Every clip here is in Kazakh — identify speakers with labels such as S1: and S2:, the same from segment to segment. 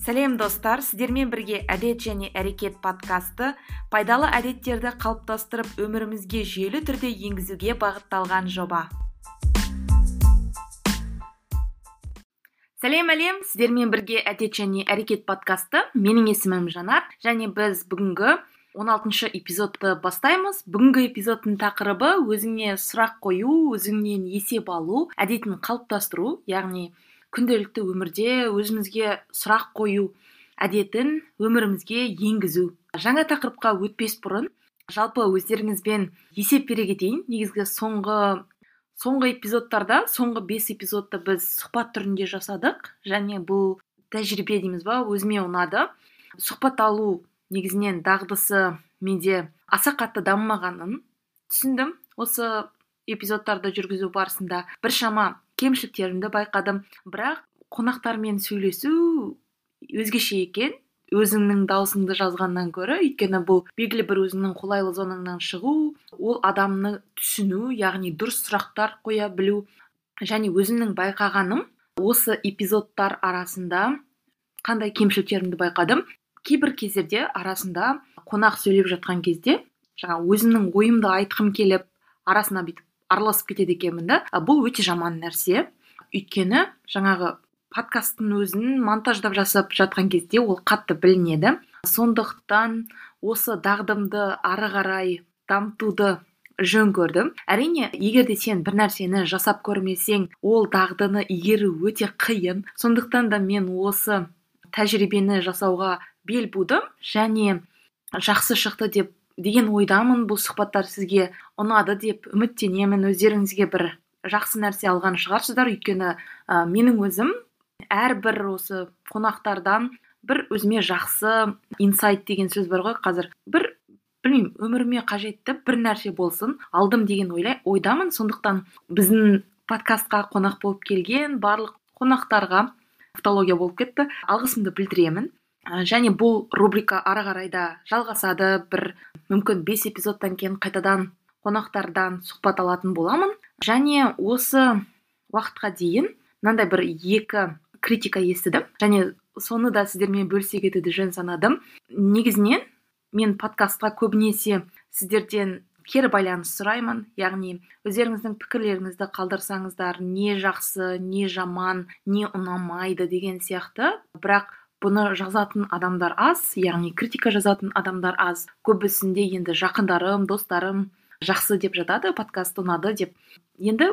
S1: сәлем достар. Сіздермен бірге әдет және әрекет подкасты пайдалы әдеттерді қалыптастырып өмірімізге жүйелі түрде енгізуге бағытталған жоба. Сәлем әлем. Сіздермен бірге әдет және әрекет подкасты менің есімім жанар және біз бүгінгі 16 эпизодты бастаймыз. Бүгінгі эпизодтың тақырыбы өзіңе сұрақ қою өзіңнен есеп алу әдетін қалыптастыру яғни күнделікті өмірде өзімізге сұрақ қою әдетін өмірімізге енгізу. Жаңа тақырыпқа өтпес бұрын жалпы өздеріңізбен есеп бере кетейін. Негізгі соңғы соңғы эпизодтарда соңғы бес эпизодты біз сұхбат түрінде жасадық. Және бұл тәжірибе дейміз ба өзіме ұнады. Сұхбат алу негізінен дағдысы менде аса қатты дамымағанын түсіндім. Осы эпизодтарды жүргізу барысында біршама кемшіліктерімді байқадым. Бірақ қонақтармен сөйлесу өзгеше екен. Өзіңнің даусыңды жазғаннан гөрі өйткені бұл белгілі бір өзіңнің қолайлы зонаңнан шығу ол адамны түсіну яғни дұрыс сұрақтар қоя білу және өзімнің байқағаным осы эпизодтар арасында қандай кемшіліктерімді байқадым. Кейбір кездерде арасында қонақ сөйлеп жатқан кезде жаңа өзімнің ойымды айтқым келіп арасына бүйтіп араласып кетеді екенмін да. Бұл өте жаман нәрсе. Өйткені жаңағы подкасттың өзін монтаждап жасап жатқан кезде ол қатты білінеді. Сондықтан осы дағдымды ары қарай дамытуды жөн көрдім. Әрине егер де сен бір нәрсені жасап көрмесең ол дағдыны игеру өте қиын. Сондықтан да мен осы тәжірибені жасауға бел будым және жақсы шықты деп деген ойдамын бұл сұхбаттар сізге ұнады деп үміттенемін. Өздеріңізге бір жақсы нәрсе алған шығарсыздар. Өйткені ә, менің өзім әрбір осы қонақтардан бір өзіме жақсы инсайт деген сөз бар ғой қазір. Бір білмеймін өміріме қажетті бір нәрсе болсын алдым деген ойлай ойдамын. Сондықтан біздің подкастқа қонақ болып келген барлық қонақтарға автология болып кетті. Алғысымды білдіремін. Және бұл рубрика ары қарай да жалғасады. Бір мүмкін бес эпизодтан кейін қайтадан қонақтардан сұхбат алатын боламын. Және осы уақытқа дейін мынандай бір екі критика естідім. Және соны да сіздермен бөлісе кетуді жөн санадым. Негізінен мен подкастқа көбінесе сіздерден кері байланыс сұраймын. Яғни өздеріңіздің пікірлеріңізді қалдырсаңыздар не жақсы не жаман не ұнамайды деген сияқты. Бірақ бұны жазатын адамдар аз яғни критика жазатын адамдар аз. Көбісінде енді жақындарым достарым жақсы деп жатады подкаст ұнады деп. Енді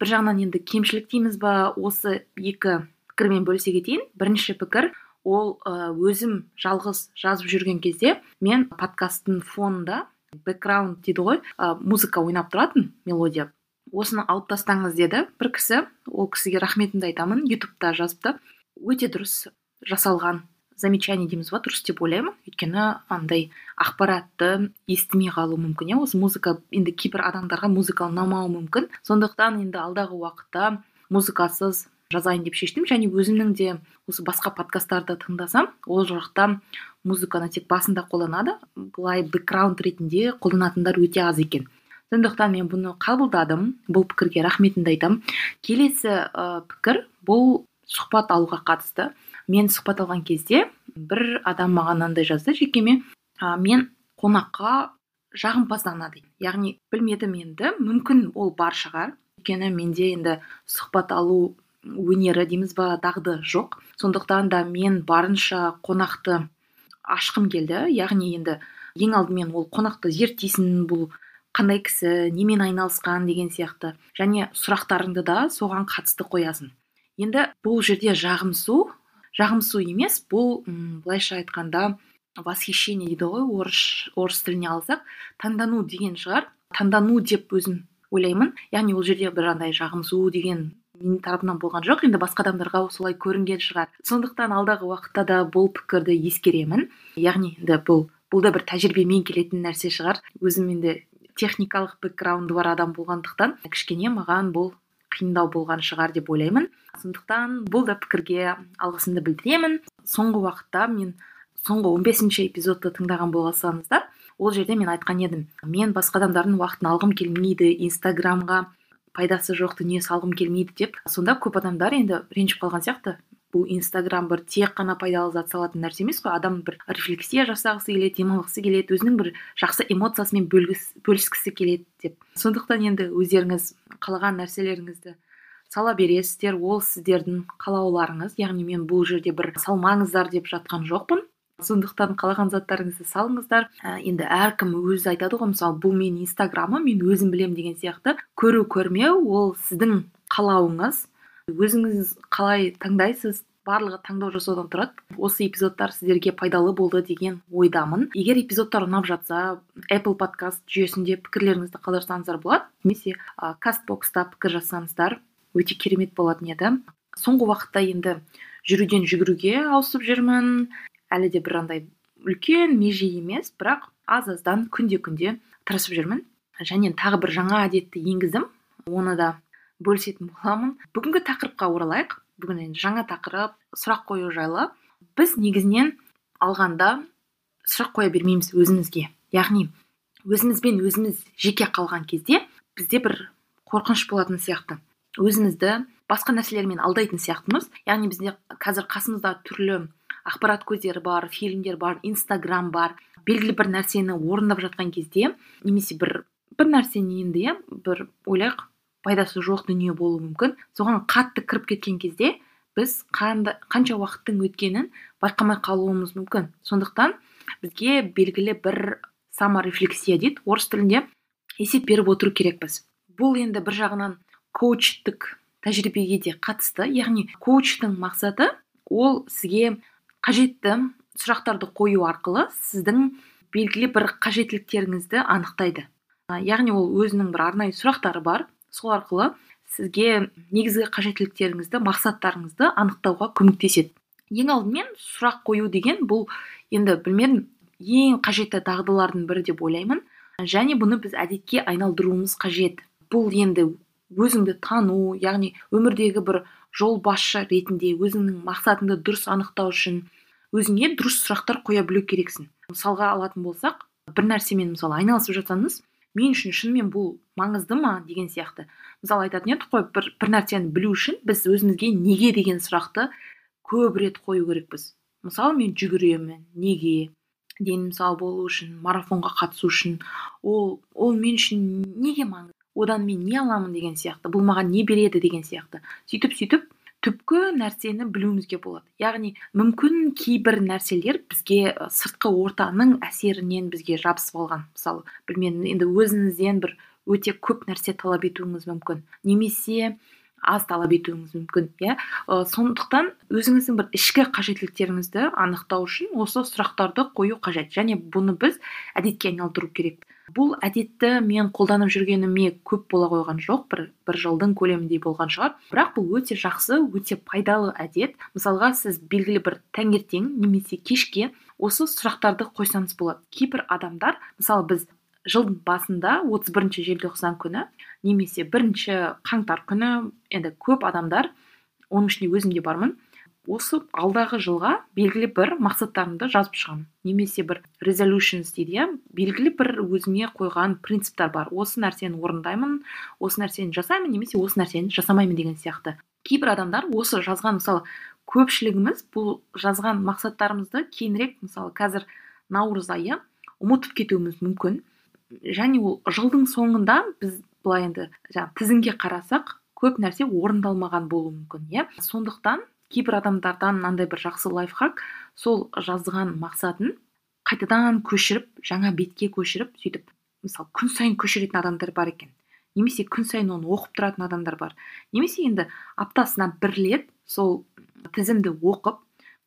S1: бір жағынан енді кемшілік дейміз ба? Осы екі пікірмен бөлісе кетейін. Бірінші пікір ол өзім жалғыз жазып жүрген кезде мен подкасттың фонында бэкграунд дейді ғой ә, музыка ойнап тұратын мелодия. Осыны алып тастаңыз деді бір кісі. Ол кісіге рахметімді айтамын. Ютубта жазыпты. Өте дұрыс. Жасалған замечание дейміз ба дұрыс деп ойлаймын өйткені андай ақпаратты естімей қалуы мүмкін иә. Осы музыка енді кейбір адамдарға музыка ұнамауы мүмкін. Сондықтан енді алдағы уақытта музыкасыз жазайын деп шештім. Және өзімнің де осы басқа подкасттарды тыңдасам ол жақта музыканы тек басында қолданады былай бэкграунд ретінде қолданатындар өте аз екен. Сондықтан мен бұны қабылдадым бұл пікірге рахметімді айтамын келесі ә, пікір бұл сұхбат алуға қатысты. Мен сұхбат алған кезде бір адам маған мынандай жазды жекеме ә, мен қонаққа жағымпаздана дейді яғни білмедім енді мүмкін ол бар шығар. Өйткені менде енді сұхбат алу өнері дейміз ба дағды жоқ. Сондықтан да мен барынша қонақты ашқым келді. Яғни енді ең алдымен ол қонақты зерттейсің бұл қандай кісі немен айналысқан деген сияқты. Және сұрақтарыңды да соған қатысты қоясың. Енді бұл жерде жағымсу жағымсу емес бұл м былайша айтқанда восхищение дейді ғой орыс орыс тіліне алсақ таңдану деген шығар. Таңдану деп өзім ойлаймын. Яғни ол жерде бір андай жағымсу деген менің тарапымнан болған жоқ. Енді басқа адамдарға солай көрінген шығар. Сондықтан алдағы уақытта да бұл пікірді ескеремін. Яғни енді бұл бұл да бір тәжірибемен келетін нәрсе шығар. Өзім енді техникалық бэкграунды бар адам болғандықтан кішкене маған бұл қиындау болған шығар деп ойлаймын. Сондықтан бұл да пікірге алғысымды білдіремін. Соңғы уақытта мен соңғы 15 бесінші эпизодты тыңдаған болсаңыздар ол жерде мен айтқан едім. Мен басқа адамдардың уақытын алғым келмейді инстаграмға пайдасы жоқ дүние салғым келмейді деп. Сонда көп адамдар енді ренжіп қалған сияқты. Бұл инстаграм бір тек қана пайдалы зат салатын нәрсе емес қой. Адам бір рефлексия жасағысы келеді демалғысы келеді өзінің бір жақсы эмоциясымен бөліскісі келеді деп. Сондықтан енді өздеріңіз қалаған нәрселеріңізді сала бересіздер ол сіздердің қалауларыңыз. Яғни мен бұл жерде бір салмаңыздар деп жатқан жоқпын. Сондықтан қалаған заттарыңызды салыңыздар. Ә, енді әркім өзі айтады ғой мысалы бұл менің инстаграмым мен өзім білем деген сияқты. Көру көрмеу ол сіздің қалауыңыз. Өзіңіз қалай таңдайсыз? Барлығы таңдау жасаудан тұрады. Осы эпизодтар сіздерге пайдалы болды деген ойдамын. Егер эпизодтар ұнап жатса apple подкаст жүйесінде пікірлеріңізді қалдырсаңыздар болады. Немесе кастбокста пікір жазсаңыздар өте керемет болатын еді. Соңғы уақытта енді жүруден жүгіруге ауысып жүрмін. Әлі де бір андай үлкен меже емес бірақ аз аздан күнде күнде тырысып жүрмін. Және тағы бір жаңа әдетті енгіздім. Оны да бөлісетін боламын. Бүгінгі тақырыпқа оралайық. Бүгін енді жаңа тақырып сұрақ қою жайлы. Біз негізінен алғанда сұрақ қоя бермейміз өзімізге. Яғни өзімізбен өзіміз жеке қалған кезде бізде бір қорқыныш болатын сияқты. Өзімізді басқа нәрселермен алдайтын сияқтымыз. Яғни бізде қазір қасымызда түрлі ақпарат көздері бар фильмдер бар инстаграм бар. Белгілі бір нәрсені орындап жатқан кезде немесе бір бір нәрсені енді иә бір ойлайық. Пайдасы жоқ дүние болуы мүмкін. Соған қатты кіріп кеткен кезде біз қанда, қанша уақыттың өткенін байқамай қалуымыз мүмкін. Сондықтан бізге белгілі бір саморефлексия дейді орыс тілінде есеп беріп отыру керекпіз. Бұл енді бір жағынан коучтік тәжірибеге де қатысты. Яғни коучтың мақсаты ол сізге қажетті сұрақтарды қою арқылы сіздің белгілі бір қажеттіліктеріңізді анықтайды. Яғни ол өзінің бір арнайы сұрақтары бар. Сол арқылы сізге негізгі қажеттіліктеріңізді мақсаттарыңызды анықтауға көмектеседі. Ең алдымен сұрақ қою деген бұл енді білмедім ең қажетті дағдылардың бірі деп ойлаймын. Және бұны біз әдетке айналдыруымыз қажет. Бұл енді өзіңді тану яғни өмірдегі бір жол басшы ретінде өзіңнің мақсатыңды дұрыс анықтау үшін өзіңе дұрыс сұрақтар қоя білу керексің. Мысалға алатын болсақ бір нәрсемен мысалы айналысып жатсаңыз мен үшін шынымен бұл маңызды ма деген сияқты. Мысалы айтатын едік қой бір, бір нәрсені білу үшін біз өзімізге неге деген сұрақты көп рет қою керекпіз. Мысалы мен жүгіремін неге? Денім сау болу үшін марафонға қатысу үшін. Ол ол мен үшін неге маңызды? Одан мен не аламын деген сияқты бұл маған не береді деген сияқты. Сөйтіп сөйтіп түпкі нәрсені білуімізге болады. Яғни мүмкін кейбір нәрселер бізге сыртқы ортаның әсерінен бізге жабысып алған. Мысалы білмедім енді өзіңізден бір өте көп нәрсе талап етуіңіз мүмкін. Немесе аз талап етуіңіз мүмкін иә? Сондықтан өзіңіздің бір ішкі қажеттіліктеріңізді анықтау үшін осы сұрақтарды қою қажет. Және бұны біз әдетке айналдыру керек. Бұл әдетті мен қолданып жүргеніме көп бола қойған жоқ бір бір жылдың көлеміндей болған шығар. Бірақ бұл өте жақсы өте пайдалы әдет. Мысалға сіз белгілі бір таңертең немесе кешке осы сұрақтарды қойсаңыз болады. Кейбір адамдар мысалы біз жылдың басында 31 бірінші желтоқсан күні немесе бірінші қаңтар күні енді көп адамдар оның ішінде өзім де бармын осы алдағы жылға белгілі бір мақсаттарымды жазып шығамын немесе бір резолюшнс дейді иә? Белгілі бір өзіме қойған принциптер бар. Осы нәрсені орындаймын осы нәрсені жасаймын немесе осы нәрсені жасамаймын деген сияқты. Кейбір адамдар осы жазған мысалы көпшілігіміз бұл жазған мақсаттарымызды кейінірек мысалы қазір наурыз айы ұмытып кетуіміз мүмкін. Және ол жылдың соңында біз былай енді жаңағы тізімге қарасақ көп нәрсе орындалмаған болуы мүмкін иә? Сондықтан кейбір адамдардан мынандай бір жақсы лайфхак. Сол жазған мақсатын қайтадан көшіріп жаңа бетке көшіріп сөйтіп мысалы күн сайын көшіретін адамдар бар екен. Немесе күн сайын оны оқып тұратын адамдар бар. Немесе енді аптасына бір рет сол тізімді оқып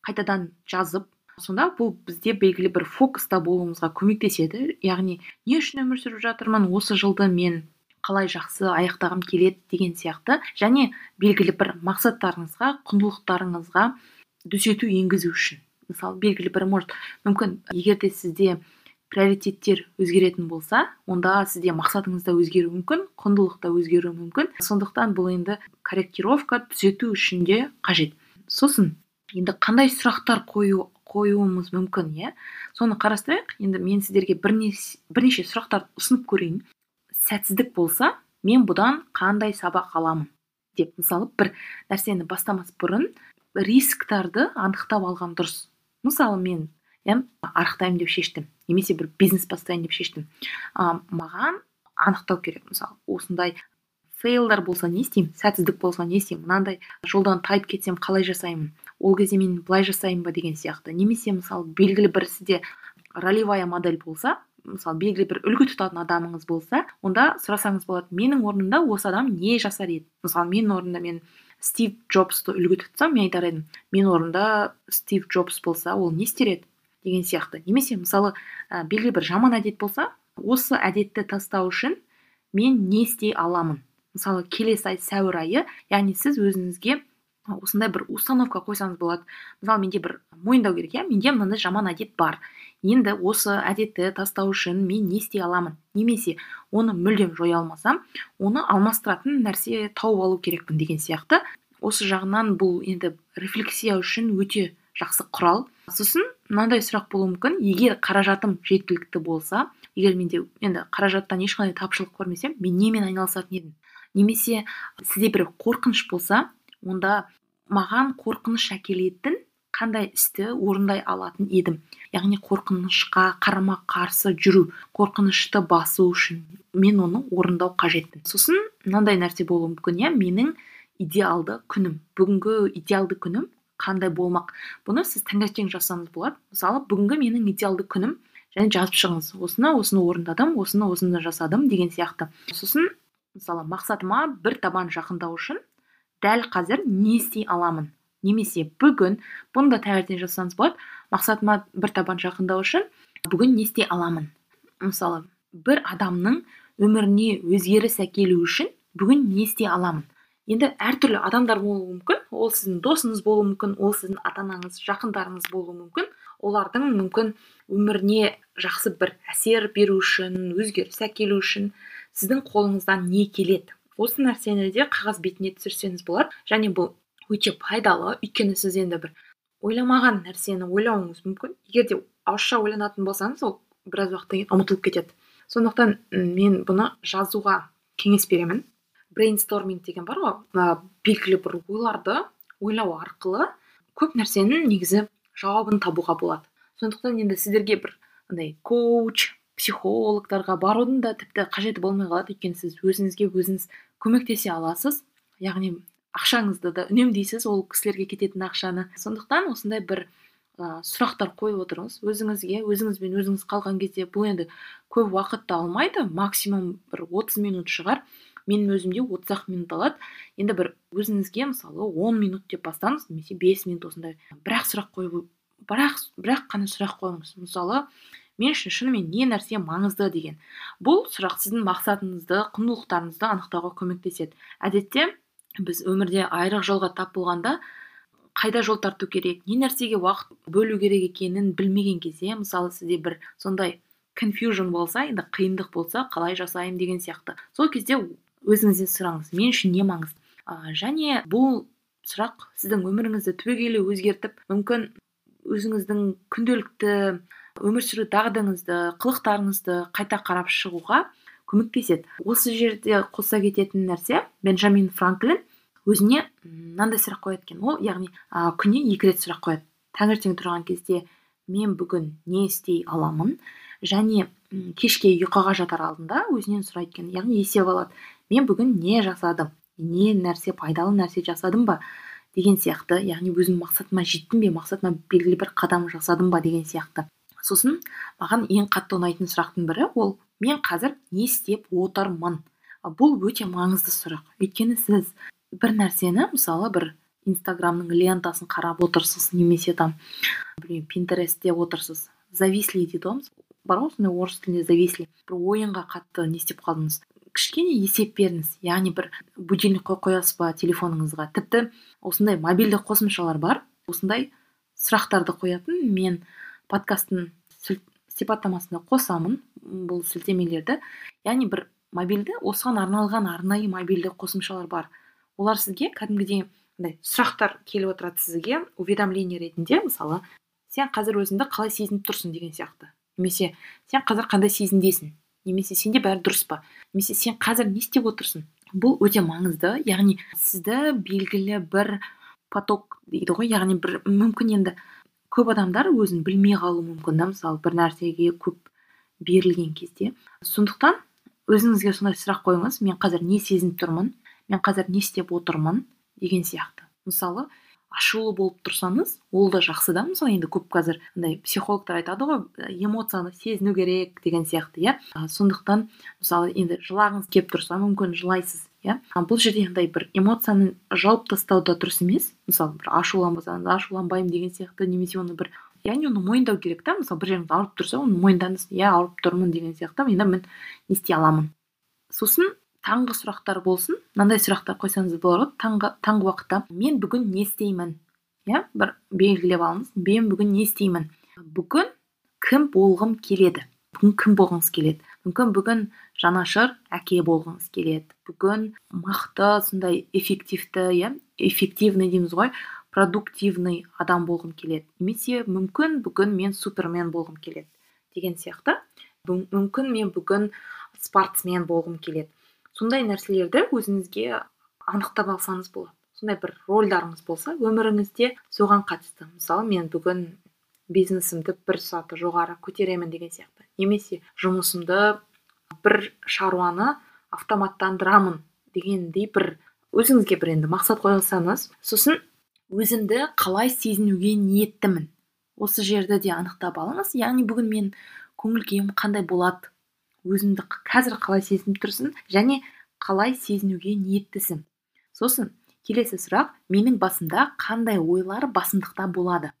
S1: қайтадан жазып сонда бұл бізде белгілі бір фокуста болуымызға көмектеседі. Яғни не үшін өмір сүріп жатырмын? Осы жылды мен қалай жақсы аяқтағым келеді деген сияқты. Және белгілі бір мақсаттарыңызға құндылықтарыңызға түзету енгізу үшін. Мысалы белгілі бір может мүмкін егер де сізде приоритеттер өзгеретін болса онда сізде мақсатыңыз да өзгеруі мүмкін құндылық та өзгеруі мүмкін. Сондықтан бұл енді корректировка түзету үшін де қажет. Сосын енді қандай сұрақтар қою қоюымыз мүмкін иә? Соны қарастырайық. Енді мен сіздерге бірнеше, бірнеше сұрақтар ұсынып көрейін. Сәтсіздік болса мен бұдан қандай сабақ аламын? деп мысалы бір нәрсені бастамас бұрын рисктарды анықтап алған дұрыс. Мысалы мен иә арықтаймын деп шештім немесе бір бизнес бастайын деп шештім. А, маған анықтау керек. Мысалы осындай фейлдар болса не істеймін сәтсіздік болса не істеймін мынандай жолдан тайып кетсем қалай жасаймын ол кезде мен былай жасаймын ба деген сияқты. Немесе мысалы белгілі бір сізде ролевая модель болса мысалы белгілі бір үлгі тұтатын адамыңыз болса онда сұрасаңыз болады менің орнымда осы адам не жасар еді? Мысалы менің орнымда мен стив джобсты үлгі тұтсам мен айтар едім менің орнымда стив джобс болса ол не істер еді? Деген сияқты. Немесе мысалы ә, белгілі бір жаман әдет болса осы әдетті тастау үшін мен не істей аламын? Мысалы келесі ай сәуір айы яғни сіз өзіңізге осындай бір установка қойсаңыз болады. Мысалы менде бір мойындау керек иә? Менде мынандай жаман әдет бар. Енді осы әдетті тастау үшін мен не істей аламын? Немесе оны мүлдем жоя алмасам оны алмастыратын нәрсе тауып алу керекпін деген сияқты. Осы жағынан бұл енді рефлексия үшін өте жақсы құрал. Сосын мынандай сұрақ болуы мүмкін. Егер қаражатым жеткілікті болса егер менде енді қаражаттан ешқандай тапшылық көрмесем мен немен айналысатын едім? Немесе сізде бір қорқыныш болса онда маған қорқыныш әкелетін қандай істі орындай алатын едім? Яғни қорқынышқа қарама қарсы жүру қорқынышты басу үшін мен оны орындау қажетпін сосын мынандай нәрсе болуы мүмкін иә менің идеалды күнім. Бүгінгі идеалды күнім қандай болмақ? Бұны сіз таңертең жазсаңыз болады. Мысалы бүгінгі менің идеалды күнім және жазып шығыңыз. Осыны осыны орындадым осыны осыны жасадым деген сияқты. Сосын мысалы мақсатыма бір табан жақындау үшін дәл қазір не істей аламын? Немесе бүгін бұны да таңертең жазсаңыз болады мақсатыма бір табан жақындау үшін бүгін не істей аламын? Мысалы бір адамның өміріне өзгеріс әкелу үшін бүгін не істей аламын? Енді әртүрлі адамдар болуы мүмкін. Ол сіздің досыңыз болуы мүмкін ол сіздің ата анаңыз жақындарыңыз болуы мүмкін. Олардың мүмкін өміріне жақсы бір әсер беру үшін өзгеріс әкелу үшін сіздің қолыңыздан не келеді? Осы нәрсені де қағаз бетіне түсірсеңіз болады. Және бұл өте пайдалы өйткені сіз енді бір ойламаған нәрсені ойлауыңыз мүмкін. Егер де ауызша ойланатын болсаңыз ол біраз уақыттан кейін ұмытылып кетеді. Сондықтан мен бұны жазуға кеңес беремін. Брейнсторминг деген бар ғой. Белгілі бір ойларды ойлау арқылы көп нәрсенің негізі жауабын табуға болады. Сондықтан енді сіздерге бір андай коуч психологтарға барудың да тіпті қажеті болмай қалады өйткені сіз өзіңізге өзіңіз көмектесе аласыз. Яғни ақшаңызды да үнемдейсіз ол кісілерге кететін ақшаны. Сондықтан осындай бір ә, сұрақтар қойып отырыңыз. Өзіңізге өзіңізбен өзіңіз қалған кезде бұл енді көп уақытты алмайды. Максимум бір 30 минут шығар. Менің өзімде отыз ақ минут алады. Енді бір өзіңізге мысалы 10 минут деп бастаңыз немесе 5 минут осындай. Бірақ сұрақ қойып бірақ бірақ қана сұрақ қойыңыз. Мысалы мен үшін шынымен не нәрсе маңызды деген. Бұл сұрақ сіздің мақсатыңызды құндылықтарыңызды анықтауға көмектеседі. Әдетте біз өмірде айрық жолға тап болғанда қайда жол тарту керек не нәрсеге уақыт бөлу керек екенін білмеген кезде мысалы сізде бір сондай конфьюжн болса енді қиындық болса қалай жасаймын деген сияқты. Сол кезде өзіңізден сұраңыз мен үшін не маңызды ә, және бұл сұрақ сіздің өміріңізді түбегейлі өзгертіп мүмкін өзіңіздің күнделікті өмір сүру дағдыңызды қылықтарыңызды қайта қарап шығуға көмектеседі. Осы жерде қоса кететін нәрсе бенджамин франклин өзіне мынандай сұрақ қояды екен. Ол яғни ә, күніне екі рет сұрақ қояды. Таңертең тұрған кезде мен бүгін не істей аламын? және кешке ұйқыға жатар алдында өзінен сұрайды екен. Яғни есеп алады. Мен бүгін не жасадым? Не нәрсе пайдалы нәрсе жасадым ба? деген сияқты. Яғни өзімнің мақсатыма жеттім бе? Мақсатыма белгілі бір қадам жасадым ба? Деген сияқты. Сосын маған ең қатты ұнайтын сұрақтың бірі ол мен қазір не істеп отырмын? Бұл өте маңызды сұрақ. Өйткені сіз бір нәрсені мысалы бір инстаграмның лентасын қарап отырсыз немесе там білмеймін пинтерестте отырсыз. Зависли дейді ғой бар ғой сондай орыс тілінде зависли. Бір ойынға қатты не істеп қалдыңыз? Кішкене есеп беріңіз. Яғни бір будильник қоясыз ба телефоныңызға? Тіпті осындай мобильді қосымшалар бар. Осындай сұрақтарды қоятын мен подкасттың сипаттамасына қосамын бұл сілтемелерді. Яғни бір мобильді осыған арналған арнайы мобильді қосымшалар бар. Олар сізге кәдімгідей мындай сұрақтар келіп отырады сізге уведомление ретінде. Мысалы сен қазір өзіңді қалай сезініп тұрсың? деген сияқты. Немесе сен қазір қандай сезімдесің? Немесе сенде бәрі дұрыс па? Немесе сен қазір не істеп отырсың? Бұл өте маңызды. Яғни сізді белгілі бір поток дейді ғой яғни бір мүмкін енді көп адамдар өзін білмей қалуы мүмкін да мысалы бір нәрсеге көп берілген кезде. Сондықтан өзіңізге сондай сұрақ қойыңыз мен қазір не сезініп тұрмын? Мен қазір не істеп отырмын? деген сияқты. Мысалы ашулы болып тұрсаңыз ол да жақсы да. Мысалы енді көп қазір андай психологтар айтады ғой эмоцияны сезіну керек деген сияқты иә. Сондықтан мысалы енді жылағыңыз келіп тұрса мүмкін жылайсыз. Иә? Бұл жерде андай бір эмоцияны жауып тастау да дұрыс емес. Мысалы бір ашуланбасаңыз ашуланбаймын деген сияқты немесе оны бір яғни оны мойындау керек та. Мысалы бір жеріңіз ауырып тұрса оны мойындаңыз. Иә ауырып тұрмын деген сияқты. Енді мен не істей аламын. Сосын таңғы сұрақтар болсын. Мынандай сұрақтар қойсаңыз болады. Ғой таңғы таңғы уақытта мен бүгін не істеймін? Иә бір белгілеп алыңыз. Мен бүгін не істеймін? Бүгін кім болғым келеді? Бүгін кім болғыңыз келеді? Мүмкін бүгін жанашыр әке болғыңыз келеді. Бүгін мықты сондай эффективті иә эффективный дейміз ғой продуктивный адам болғым келеді. Немесе мүмкін бүгін мен супермен болғым келеді деген сияқты. Мүмкін мен бүгін спортсмен болғым келеді. Сондай нәрселерді өзіңізге анықтап алсаңыз болады. Сондай бір рольдарыңыз болса өміріңізде соған қатысты. Мысалы мен бүгін бизнесімді бір саты жоғары көтеремін деген сияқты. Немесе жұмысымды бір шаруаны автоматтандырамын дегендей бір өзіңізге бір енді мақсат қойсаңыз сосын өзімді қалай сезінуге ниеттімін? осы жерді де анықтап алыңыз. Яғни бүгін мен көңіл күйім қандай болады? Өзіңді қазір қалай сезініп тұрсың? Және қалай сезінуге ниеттісің? Сосын келесі сұрақ менің басымда қандай ойлар басымдықта болады?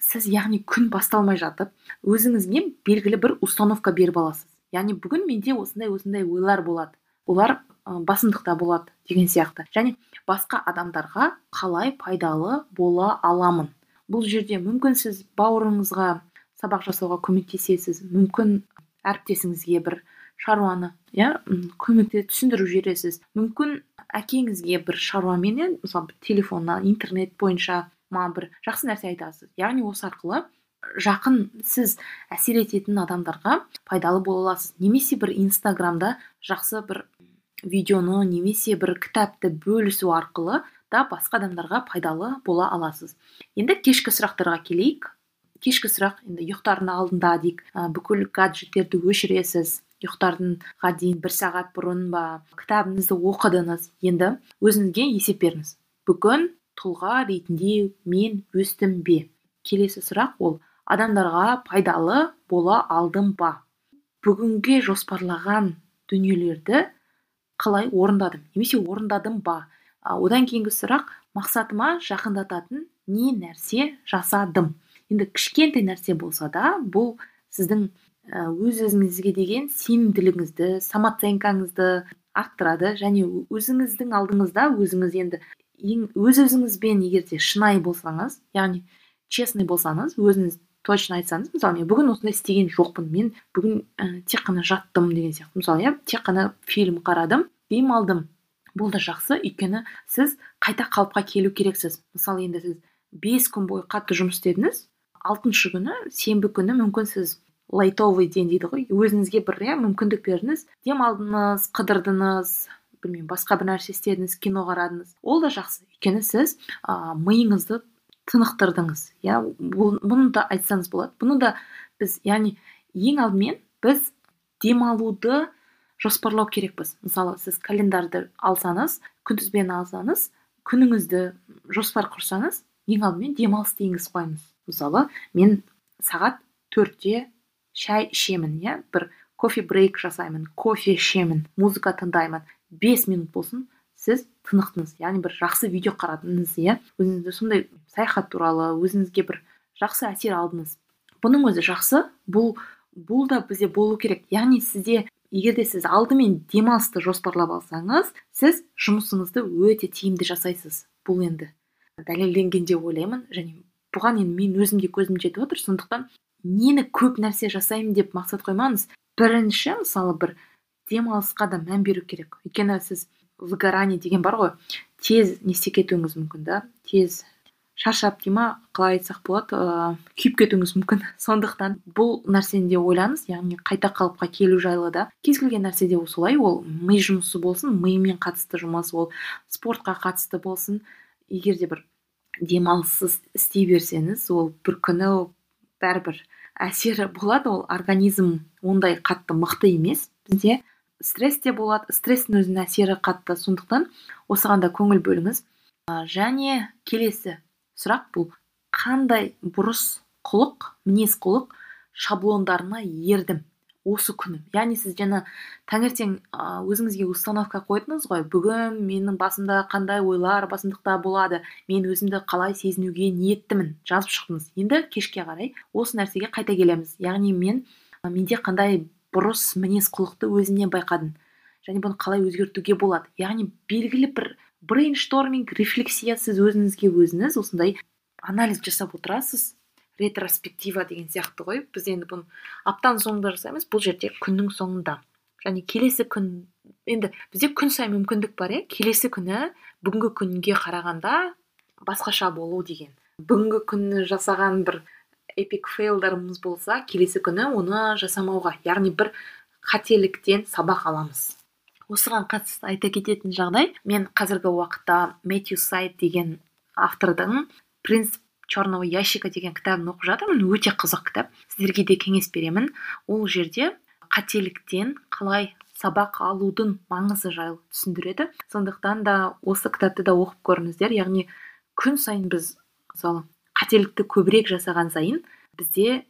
S1: Сіз яғни күн басталмай жатып өзіңізге белгілі бір установка беріп аласыз. Яғни бүгін менде осындай осындай ойлар болады. Олар басымдықта болады деген сияқты. Және басқа адамдарға қалай пайдалы бола аламын? Бұл жерде мүмкін сіз бауырыңызға сабақ жасауға көмектесесіз мүмкін әріптесіңізге бір шаруаны иә көмекте түсіндіріп жібересіз. Мүмкін әкеңізге бір шаруаменен мысалы телефоннан интернет бойынша ма бір жақсы нәрсе айтасыз. Яғни осы арқылы жақын сіз әсер ететін адамдарға пайдалы бола аласыз. Немесе бір инстаграмда жақсы бір видеоны немесе бір кітапты бөлісу арқылы да басқа адамдарға пайдалы бола аласыз. Енді кешкі сұрақтарға келейік. Кешкі сұрақ енді ұйықтардың алдында дейік. Бүкіл гаджеттерді өшіресіз? Ұйықтарға дейін бір сағат бұрын ба? Кітабыңызды оқыдыңыз? Енді өзіңізге есеп беріңіз. Бүгін тұлға ретінде мен өстім бе? Келесі сұрақ ол адамдарға пайдалы бола алдым ба? Бүгінге жоспарлаған дүниелерді қалай орындадым? Немесе орындадым ба? Одан кейінгі сұрақ мақсатыма жақындататын не нәрсе жасадым? Енді кішкентай нәрсе болса да бұл сіздің өз өзіңізге деген сенімділігіңізді самооценкаңызды арттырады және өзіңіздің алдыңызда өзіңіз енді ең өз өзіңізбен егер де шынайы болсаңыз яғни честный болсаңыз өзіңіз точно айтсаңыз мысалы мен бүгін осындай істеген жоқпын мен бүгін ә, тек қана жаттым деген сияқты. Мысалы иә тек қана фильм қарадым демалдым. Бұл да жақсы. Өйткені сіз қайта қалыпқа келу керексіз. Мысалы енді сіз бес күн бойы қатты жұмыс істедіңіз алтыншы күні сенбі күні мүмкін сіз лайтовый день дейді ғой. Өзіңізге бір иә мүмкіндік бердіңіз. Демалдыңыз қыдырдыңыз білмеймін басқа бір нәрсе істедіңіз кино қарадыңыз. Ол да жақсы. өйткені сіз ә, миыңызды тынықтырдыңыз. Иә бұны да айтсаңыз болады. Бұны да біз яғни ең алдымен біз демалуды жоспарлау керекпіз. Мысалы сіз календарды алсаңыз күнтізбені алсаңыз күніңізді жоспар құрсаңыз ең алдымен демалыс дейіңіз қойыңыз. Мысалы мен сағат төртте шай ішемін иә. Бір кофе брейк жасаймын кофе ішемін музыка тыңдаймын. Бес минут болсын сіз тынықтыңыз. Яғни бір жақсы видео қарадыңыз иә. Өзіңізді сондай саяхат туралы өзіңізге бір жақсы әсер алдыңыз. Бұның өзі жақсы. Бұл бұл да бізде болу керек. Яғни сізде егер де сіз алдымен демалысты жоспарлап алсаңыз сіз жұмысыңызды өте тиімді жасайсыз. Бұл енді дәлелденген деп ойлаймын. Және бұған енді мен өзім де көзім жетіп отыр. Сондықтан нені көп нәрсе жасаймын деп мақсат қоймаңыз. Бірінші мысалы бір демалысқа да мән беру керек. Өйткені сіз выгорание деген бар ғой. Тез не істеп кетуіңіз мүмкін да. Тез шаршап дей ма қалай айтсақ болады ыыы күйіп кетуіңіз мүмкін. Сондықтан бұл нәрсені де ойлаңыз яғни қайта қалыпқа келу жайлы да. Кез келген нәрседе солай ол ми жұмысы болсын мимен қатысты жұмыс ол спортқа қатысты болсын. Егер де бір демалыссыз істей берсеңіз ол бір күні бәрібір әсері болады. Ол организм ондай қатты мықты емес. Бізде стресс те болады стресстің өзінің әсері қатты. Сондықтан осыған да көңіл бөліңіз. Және келесі сұрақ бұл. Қандай бұрыс құлық мінез құлық шаблондарына ердім осы күні? Яғни сіз жаңа таңертең өзіңізге установка қойдыңыз ғой. Бүгін менің басымда қандай ойлар басымдықта болады. Мен өзімді қалай сезінуге ниеттімін? Жазып шықтыңыз. Енді кешке қарай осы нәрсеге қайта келеміз. Яғни мен менде қандай бұрыс мінез құлықты өзімнен байқадым және бұны қалай өзгертуге болады? Яғни белгілі бір брейншторминг рефлексия сіз өзіңізге өзіңіз осындай анализ жасап отырасыз. Ретроспектива деген сияқты ғой. Біз енді бұны аптаның соңында жасаймыз бұл жерде күннің соңында. Және келесі күн енді бізде күн сайын мүмкіндік бар иә? Келесі күні бүгінгі күнге қарағанда басқаша болу деген. Бүгінгі күні жасаған бір эпик фейлдарымыз болса келесі күні оны жасамауға яғни бір қателіктен сабақ аламыз. Осыған қатысты айта кететін жағдай мен қазіргі уақытта мэтью сайт деген автордың принцип черного ящика деген кітабын оқып жатырмын. Өте қызық кітап. Сіздерге де кеңес беремін. Ол жерде қателіктен қалай сабақ алудың маңызы жайлы түсіндіреді. Сондықтан да осы кітапты да оқып көріңіздер. Яғни күн сайын біз мысалы қателікті көбірек жасаған сайын бізде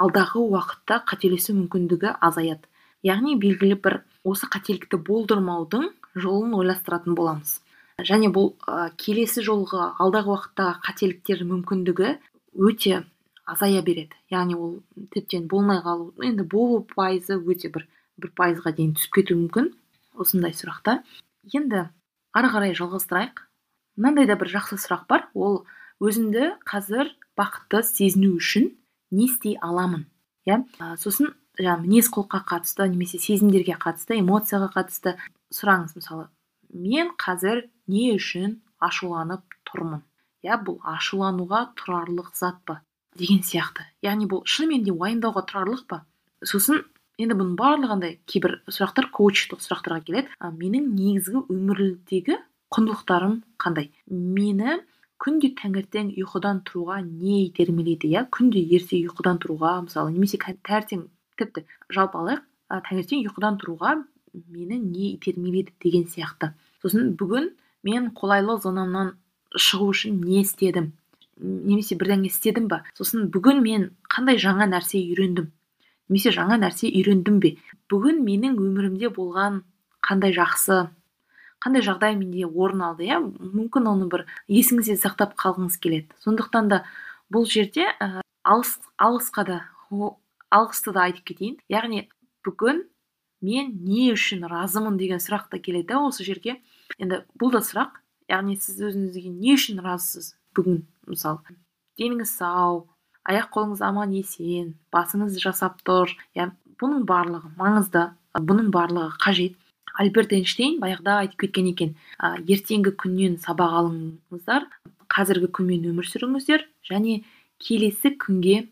S1: алдағы уақытта қателесу мүмкіндігі азаяды. Яғни белгілі бір осы қателікті болдырмаудың жолын ойластыратын боламыз. Және бұл ә, келесі жолғы алдағы уақыттағы қателіктер мүмкіндігі өте азая береді. Яғни ол тіптен болмай қалу енді болу пайызы өте бір бір пайызға дейін түсіп кетуі мүмкін осындай сұрақта. Енді ары қарай жалғастырайық. Мынандай да бір жақсы сұрақ бар. Ол өзімді қазір бақытты сезіну үшін не істей аламын иә? Сосын жаңағы мінез құлыққа қатысты немесе сезімдерге қатысты эмоцияға қатысты сұраңыз мысалы. Мен қазір не үшін ашуланып тұрмын? Иә бұл ашулануға тұрарлық зат па? деген сияқты. Яғни бұл шынымен де уайымдауға тұрарлық па? Сосын енді бұның барлығындай кейбір сұрақтар коучтық сұрақтарға келеді. Менің негізгі өмірдегі құндылықтарым қандай? Мені күнде таңертең ұйқыдан тұруға не итермелейді иә? Күнде ерте ұйқыдан тұруға мысалы немесе таңертең тіпті жалпы алайық таңертең ұйқыдан тұруға мені не итермелейді деген сияқты. Сосын бүгін мен қолайлы зонамнан шығу үшін не істедім? Немесе бірдеңе істедім ба сосын бүгін мен қандай жаңа нәрсе үйрендім? Немесе жаңа нәрсе үйрендім бе? Бүгін менің өмірімде болған қандай жақсы қандай жағдай менде орын алды иә? Мүмкін оны бір есіңізде сақтап қалғыңыз келеді. Сондықтан да бұл жерде ә, алыс алысқа да алғысты да айтып кетейін. Яғни бүгін мен не үшін разымын деген сұрақ та келеді осы жерге. Енді бұл да сұрақ. Яғни сіз өзіңізге не үшін разысыз бүгін мысалы? Деніңіз сау аяқ қолыңыз аман есен басыңыз жасап тұр. Иә бұның барлығы маңызды бұның барлығы қажет. Альберт эйнштейн баяғыда айтып кеткен екен ә, ертеңгі күннен сабақ алыңыздар қазіргі күнмен өмір сүріңіздер және келесі күнге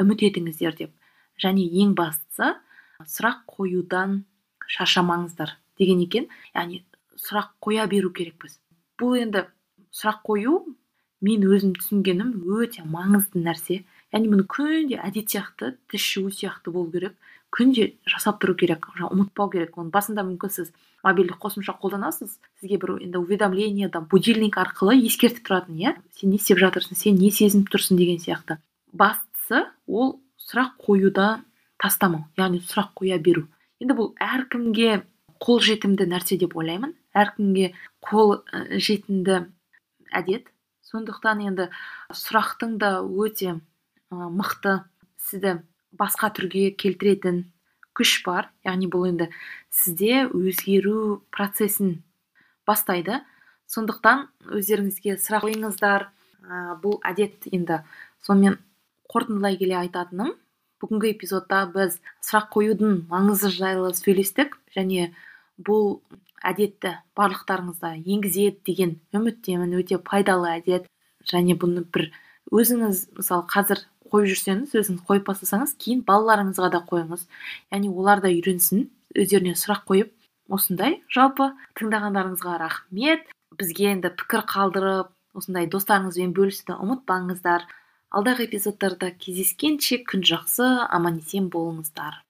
S1: үміт етіңіздер деп. Және ең бастысы сұрақ қоюдан шаршамаңыздар деген екен. Яғни сұрақ қоя беру керекпіз. Бұл енді сұрақ қою мен өзім түсінгенім өте маңызды нәрсе. Яғни мұны күнде әдет сияқты тіс сияқты болу керек. Күнде жасап тұру керек ұмытпау керек. Оны басында мүмкін сіз мобильдік қосымша қолданасыз сізге бір енді уведомлениеда будильник арқылы ескертіп тұратын иә? Сен не істеп жатырсың сен не сезініп тұрсың деген сияқты. Бастысы ол сұрақ қоюда тастамау яғни сұрақ қоя беру. Енді бұл әркімге қолжетімді нәрсе деп ойлаймын. Әркімге қол жетімді әдет. Сондықтан енді сұрақтың да өте мықты сізді басқа түрге келтіретін күш бар. Яғни бұл енді сізде өзгеру процесін бастайды. Сондықтан өздеріңізге сұрақ қойыңыздар. Ә, бұл әдет енді сонымен қорытындылай келе айтатыным. Бүгінгі эпизодта біз сұрақ қоюдың маңызы жайлы сөйлестік және бұл әдетті барлықтарыңызда енгізеді деген үміттемін. Өте пайдалы әдет және бұны бір өзіңіз мысалы қазір қойып жүрсеңіз өзіңіз қойып бастасаңыз кейін балаларыңызға да қойыңыз. Яғни олар да үйренсін өздеріне сұрақ қойып осындай жалпы тыңдағандарыңызға рахмет. Бізге енді пікір қалдырып осындай достарыңызбен бөлісуді ұмытпаңыздар. Алдағы эпизодтарда кездескенше күн жақсы аман есен болыңыздар.